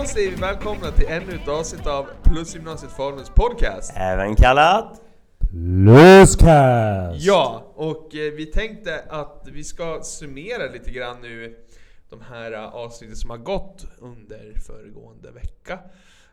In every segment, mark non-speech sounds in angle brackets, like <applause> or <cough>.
Då säger vi välkomna till ännu ett avsnitt av Plusgymnasiet Faluns podcast. Även kallat Pluscast! Ja, och eh, vi tänkte att vi ska summera lite grann nu de här eh, avsnitten som har gått under föregående vecka.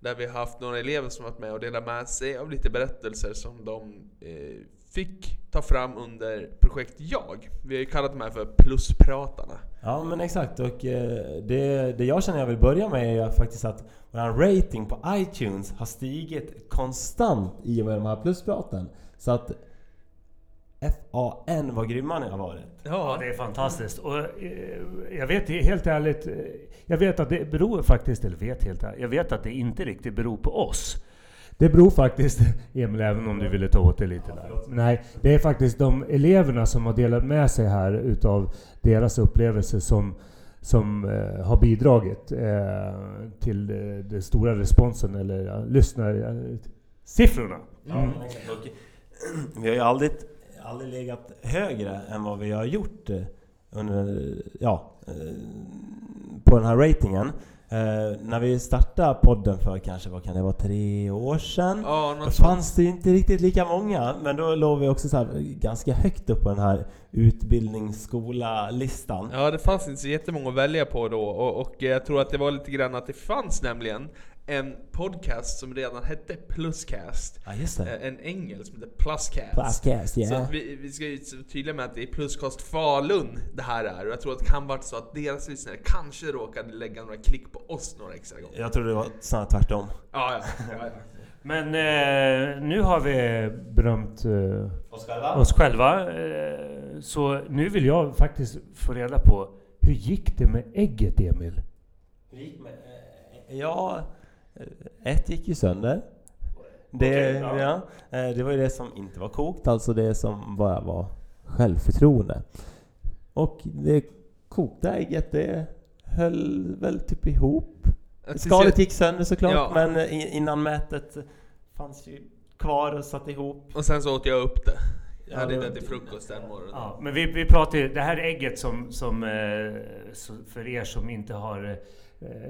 Där vi har haft några elever som varit med och delat med sig av lite berättelser som de eh, fick ta fram under projekt JAG. Vi har ju kallat de här för Pluspratarna. Ja men exakt och eh, det, det jag känner jag vill börja med är faktiskt att vår rating på iTunes har stigit konstant i och med de här pluspraten. Så att FAN vad grymma ni har varit. Ja, det är fantastiskt. Och eh, jag vet helt ärligt, eh, jag vet att det beror faktiskt, eller vet helt ärligt, jag vet att det inte riktigt beror på oss. Det beror faktiskt, <laughs> Emil, även om du ville ta åt dig lite där. Nej, det är faktiskt de eleverna som har delat med sig här utav deras upplevelser som, som eh, har bidragit eh, till eh, den stora responsen, eller ja, lyssnarsiffrorna. Ja, men exakt. Och, vi har ju aldrig, aldrig legat högre än vad vi har gjort eh, under, ja, eh, på den här ratingen. Eh, när vi startade podden för kanske, vad kan det vara, tre år sedan? Ja, Då fanns det inte riktigt lika många, men då låg vi också så ganska högt upp på den här utbildningsskola-listan. Ja, det fanns inte så jättemånga att välja på då och, och jag tror att det var lite grann att det fanns nämligen en podcast som redan hette Pluscast. Ja, just det. Eh, En engelsk som heter Pluscast. Pluscast, Så ja. att vi, vi ska ju vara tydliga med att det är Pluscast Falun det här är. Och jag tror att det kan vara så att deras lyssnare kanske råkade lägga några klick på oss några extra gånger. Jag tror det var snarare tvärtom. Ja, ja. ja, ja. Men eh, nu har vi berömt eh, Oss själva? oss själva. Eh, så nu vill jag faktiskt få reda på hur gick det med ägget Emil? Hur gick med, eh, ja, ett gick ju sönder. Det, Okej, ja. ja. eh, det var ju det som inte var kokt, alltså det som bara var självförtroende. Och det kokta ägget, det höll väl typ ihop. Skalet gick sönder såklart, Ja. men eh, innan mätet fanns ju kvar och satt ihop. Och sen så åt jag upp det. Jag Ja, hade det- det till frukost den morgonen. Ja, men vi, vi pratar ju, det här ägget som, som eh, för er som inte har eh,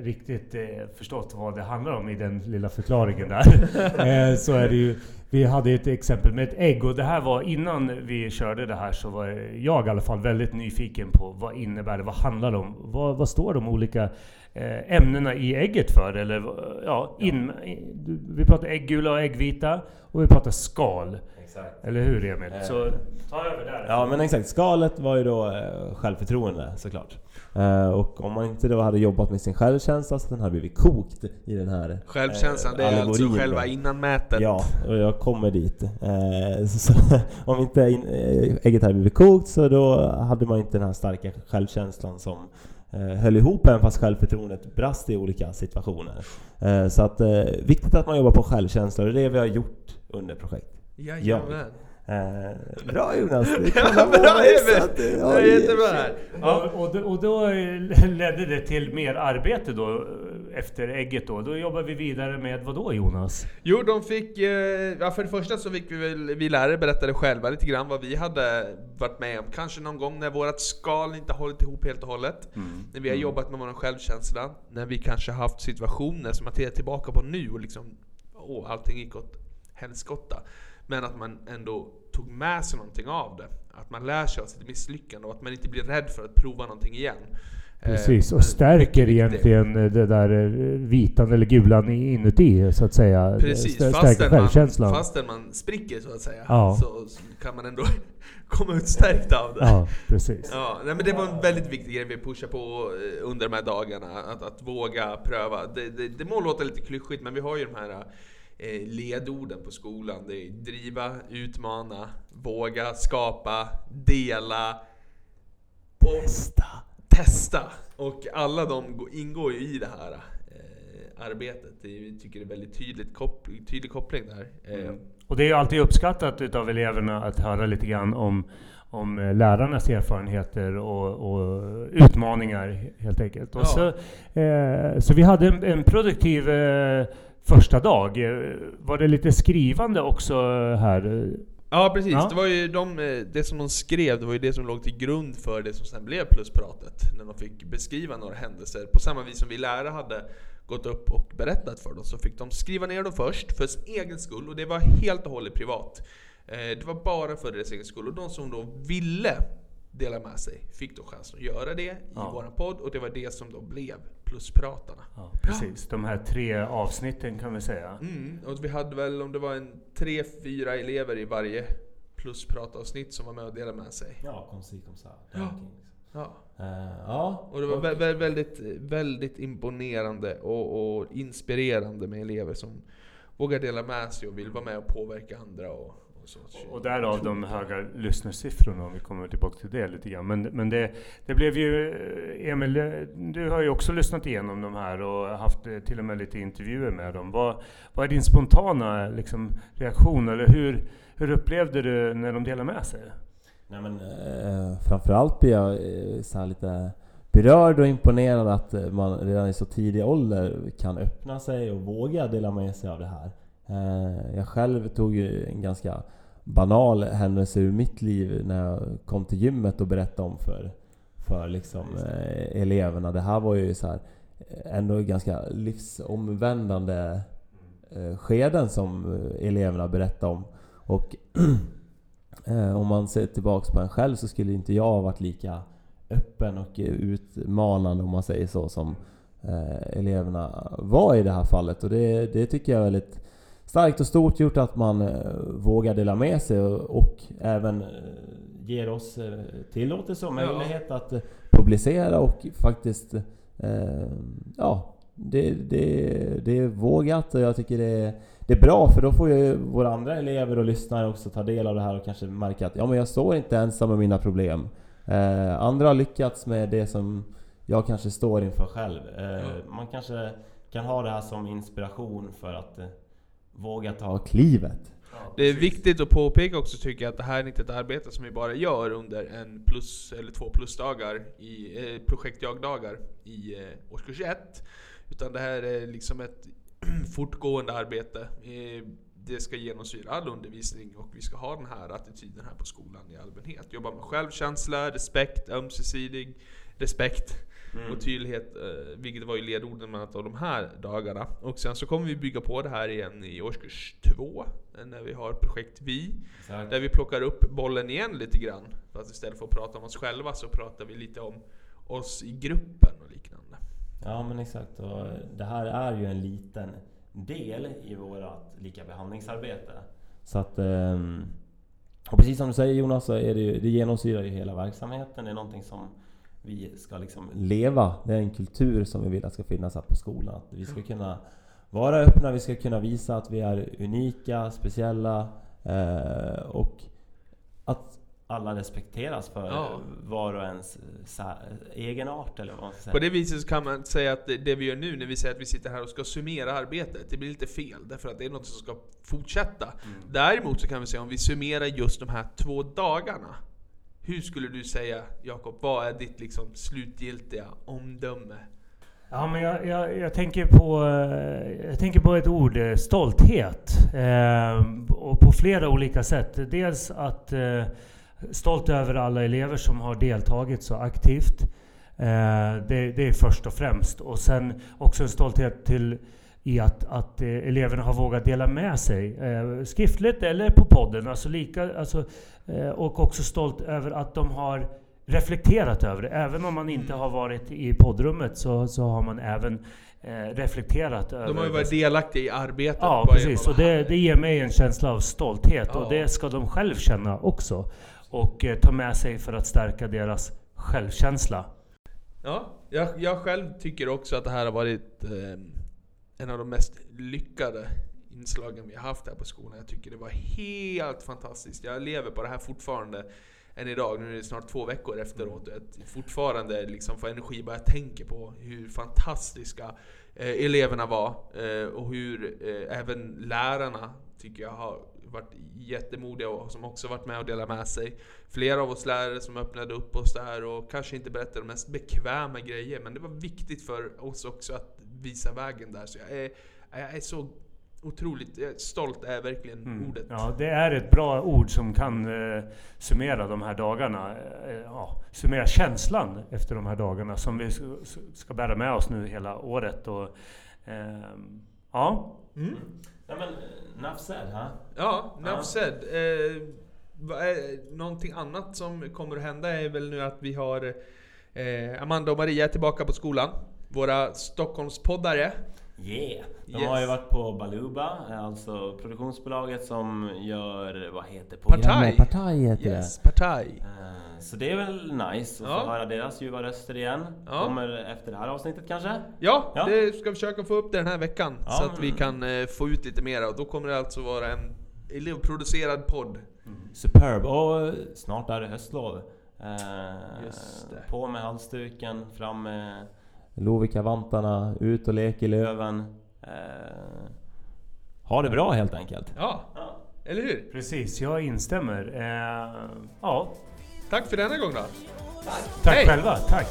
riktigt eh, förstått vad det handlar om i den lilla förklaringen där. <laughs> eh, så är det ju, vi hade ett exempel med ett ägg och det här var innan vi körde det här så var jag i alla fall väldigt nyfiken på vad innebär det, vad handlar det om? Vad, vad står de olika eh, ämnena i ägget för? Eller ja, in, vi pratar äggula och äggvita och vi pratar skal. Exakt. Eller hur Emil? Eh. Så ta över där. Ja men exakt, skalet var ju då eh, självförtroende såklart. Eh, och om man inte då hade jobbat med sin självkänsla så den hade blivit kokt i den här Självkänslan, eh, det är alltså själva innanmätet. Ja, och jag kommer dit. Eh, så, <laughs> om inte in, eh, ägget hade blivit kokt så då hade man inte den här starka självkänslan som höll ihop en fast självförtroendet brast i olika situationer. Så att viktigt att man jobbar på självkänsla och det är det vi har gjort under projekt. Jajamän. Eh, bra Jonas! <laughs> Ja, bra Emil! det- var jättebra här. Ja. Och, och, då- och då ledde det till mer arbete då efter ägget då. Då jobbar vi vidare med vad då Jonas? Jo, de fick... eh, Ja, för det första så fick vi väl... Vi lärare berättade själva lite grann vad vi hade varit med om. Kanske någon gång när vårt skal inte hållit ihop helt och hållet. När vi har jobbat med vår självkänsla. När vi kanske haft situationer som man tittar tillbaka på nu och liksom... Åh, allting gick åt helskotta. Men att man ändå tog med sig någonting av det. Att man lär sig av sitt misslyckande och att man inte blir rädd för att prova någonting igen. Eh, Precis, och stärker egentligen eh, det där eh, vitan eller gulan inuti så att säga. Precis, Stä- fastän Stärker man, självkänslan. fastän man spricker så att säga, Ja. så, kan man ändå <laughs> komma ut stärkt av det. Ja, precis. Ja, nej, men det var en väldigt viktig grej vi pushar på under de här dagarna, att, att våga pröva. Det, det, det må låta lite klyschigt, men vi har ju de här eh, ledorden på skolan. Det är driva, utmana, våga, skapa, dela och Testa! testa. Och alla de gå- ingår ju i det här eh, arbetet. Det, vi tycker det är väldigt tydligt kop tydlig koppling där. Eh, Och det är ju alltid uppskattat utav eleverna att höra lite grann om, om eh, lärarnas erfarenheter och, och utmaningar helt enkelt. Och Ja. så, eh, så vi hade en, en produktiv eh, första dag. Eh, Var det lite skrivande också här? Ja precis, Ja. det var ju de, eh, det som de skrev, det var ju det som låg till grund för det som sen blev pluspratet. När de fick beskriva några händelser. På samma vis som vi lärare hade gått upp och berättat för dem så fick de skriva ner dem först för sin egen skull och det var helt och hållet privat. Eh, det var bara för deras egen skull och de som då ville dela med sig fick då chansen att göra det i Ja. våran podd och det var det som då blev Pluspratarna. Ja, precis. De här tre avsnitten kan vi säga. Mm, och vi hade väl om det var en tre, fyra elever i varje Plusprata-avsnitt som var med och delade med sig. Ja, kom si, kom sa. Ja. Ja. Eh, ja. Och det var vä- vä- väldigt, väldigt imponerande och, och inspirerande med elever som vågar dela med sig och vill vara med och påverka andra. Och, och därav de höga lyssnarsiffrorna om vi kommer tillbaka till det lite grann. Men, men det, det blev ju, Emil, du har ju också lyssnat igenom de här och haft eh, till och med lite intervjuer med dem. Vad, vad är din spontana liksom, reaktion? Eller hur, hur upplevde du när de delade med sig? Nej men eh, framförallt blir jag eh, så här lite berörd och imponerad att eh, man redan i så tidig ålder kan öppna sig och våga dela med sig av det här. Eh, jag själv tog ju en ganska banal händelse ur mitt liv när jag kom till gymmet och berättade om för, för liksom, eh, eleverna. Det här var ju så här, eh, ändå ganska livsomvändande eh, skeden som eleverna berättade om. Och <clears throat> Eh, om man ser tillbaks på en själv så skulle inte jag ha varit lika öppen och utmanande om man säger så som eleverna var i det här fallet. Och det, det tycker jag är väldigt starkt och stort gjort att man eh, vågar dela med sig och, och även eh, ger oss eh, tillåtelse och Ja. möjlighet att eh, publicera och faktiskt eh, ja, det, det, det är vågat och jag tycker det är, det är bra för då får ju våra andra elever och lyssnare också ta del av det här och kanske märka att ja, men jag står inte ensam med mina problem. Eh, andra har lyckats med det som jag kanske står inför själv. Eh, Ja. Man kanske kan ha det här som inspiration för att våga ta klivet. Det är viktigt att påpeka också tycker jag att det här är inte ett arbete som vi bara gör under en plus eller två plusdagar i eh, projektjagdagar i eh, årskurs 1. Utan det här är liksom ett <clears throat> fortgående arbete. Eh, det ska genomsyra all undervisning och vi ska ha den här attityden här på skolan i allmänhet. Jobba med självkänsla, respekt, ömsesidig respekt och tydlighet, eh, vilket var ju ledorden bland annat av de här dagarna. Och sen så kommer vi bygga på det här igen i årskurs 2, när vi har projekt Vi. Där vi plockar upp bollen igen lite grann. Fast istället för att prata om oss själva så pratar vi lite om oss i gruppen och liknande. Ja men exakt. Och det här är ju en liten del i vårt likabehandlingsarbete. Så att... Ehm, och precis som du säger Jonas, så är det, ju, det genomsyrar ju hela verksamheten. Det är någonting som vi ska liksom leva. Det är en kultur som vi vill att ska finnas här på skolan. Att vi ska kunna vara öppna, vi ska kunna visa att vi är unika, speciella eh, och att alla respekteras för Ja. var och ens eh, sa- egenart eller vad man ska säga. På det viset så kan man säga att det, vi gör nu när vi säger att vi sitter här och ska summera arbetet, det blir lite fel. Därför att det är något som ska fortsätta. Däremot så kan vi säga om vi summerar just de här två dagarna. Hur skulle du säga, Jakob, vad är ditt liksom slutgiltiga omdöme? Ja, men jag, jag, jag, tänker på, eh, jag tänker på ett ord, eh, stolthet. Eh, och på flera olika sätt. Dels att eh, stolt över alla elever som har deltagit så aktivt. Eh, det, det är först och främst. Och sen också en stolthet till i att, att eh, eleverna har vågat dela med sig. Eh, skriftligt eller på podden. Alltså lika, alltså, och också stolt över att de har reflekterat över det. Även om man inte har varit i poddrummet så, så har man även reflekterat över De har ju varit delaktiga i arbetet. Ja, precis. Och det, det ger mig en känsla av stolthet. Ja. Och det ska de själv känna också. Och eh, ta med sig för att stärka deras självkänsla. Ja, jag, jag själv tycker också att det här har varit eh, en av de mest lyckade inslagen vi har haft här på skolan. Jag tycker det var helt fantastiskt. Jag lever på det här fortfarande än idag. Nu är det snart två veckor efteråt. och Jag fortfarande liksom får energi bara jag tänker på hur fantastiska eh, eleverna var. Eh, och hur eh, även lärarna tycker jag har varit jättemodiga och som också varit med och delat med sig. Flera av oss lärare som öppnade upp oss där och kanske inte berättade de mest bekväma grejer. Men det var viktigt för oss också att visa vägen där. Så jag är, jag är så otroligt stolt, är verkligen ordet. Ja, det är ett bra ord som kan eh, summera de här dagarna. Eh, ja, summera känslan efter de här dagarna som vi ska bära med oss nu hela året. Och, Ehm, ja. Mm. Ja, men Nafsed, ha? Ja, Ja. enough said. Eh, är, någonting annat som kommer att hända är väl nu att vi har eh, Amanda och Maria tillbaka på skolan. Våra Stockholmspoddare. Yeah! De Yes. har ju varit på Baluba, alltså produktionsbolaget som gör, vad heter Partaj. programmet? Partaj heter Yes, partaj. det. Eh, Så det är väl nice att Ja. få höra deras ljuva röster igen. Ja. Kommer efter det här avsnittet kanske? Ja, Ja. det ska vi försöka få upp det den här veckan. Ja, så att vi kan eh, få ut lite mer. Och då kommer det alltså vara en elevproducerad podd. Superb! Och eh, snart är det höstlov. Eh, Just det. På med halsduken, fram med Lovikka-vantarna, ut och lek i löven. Eh, ha det bra helt enkelt. Ja, eller hur? Precis, jag instämmer. Eh, ja, Tack för denna gång då. tack Hej. själva. Tack.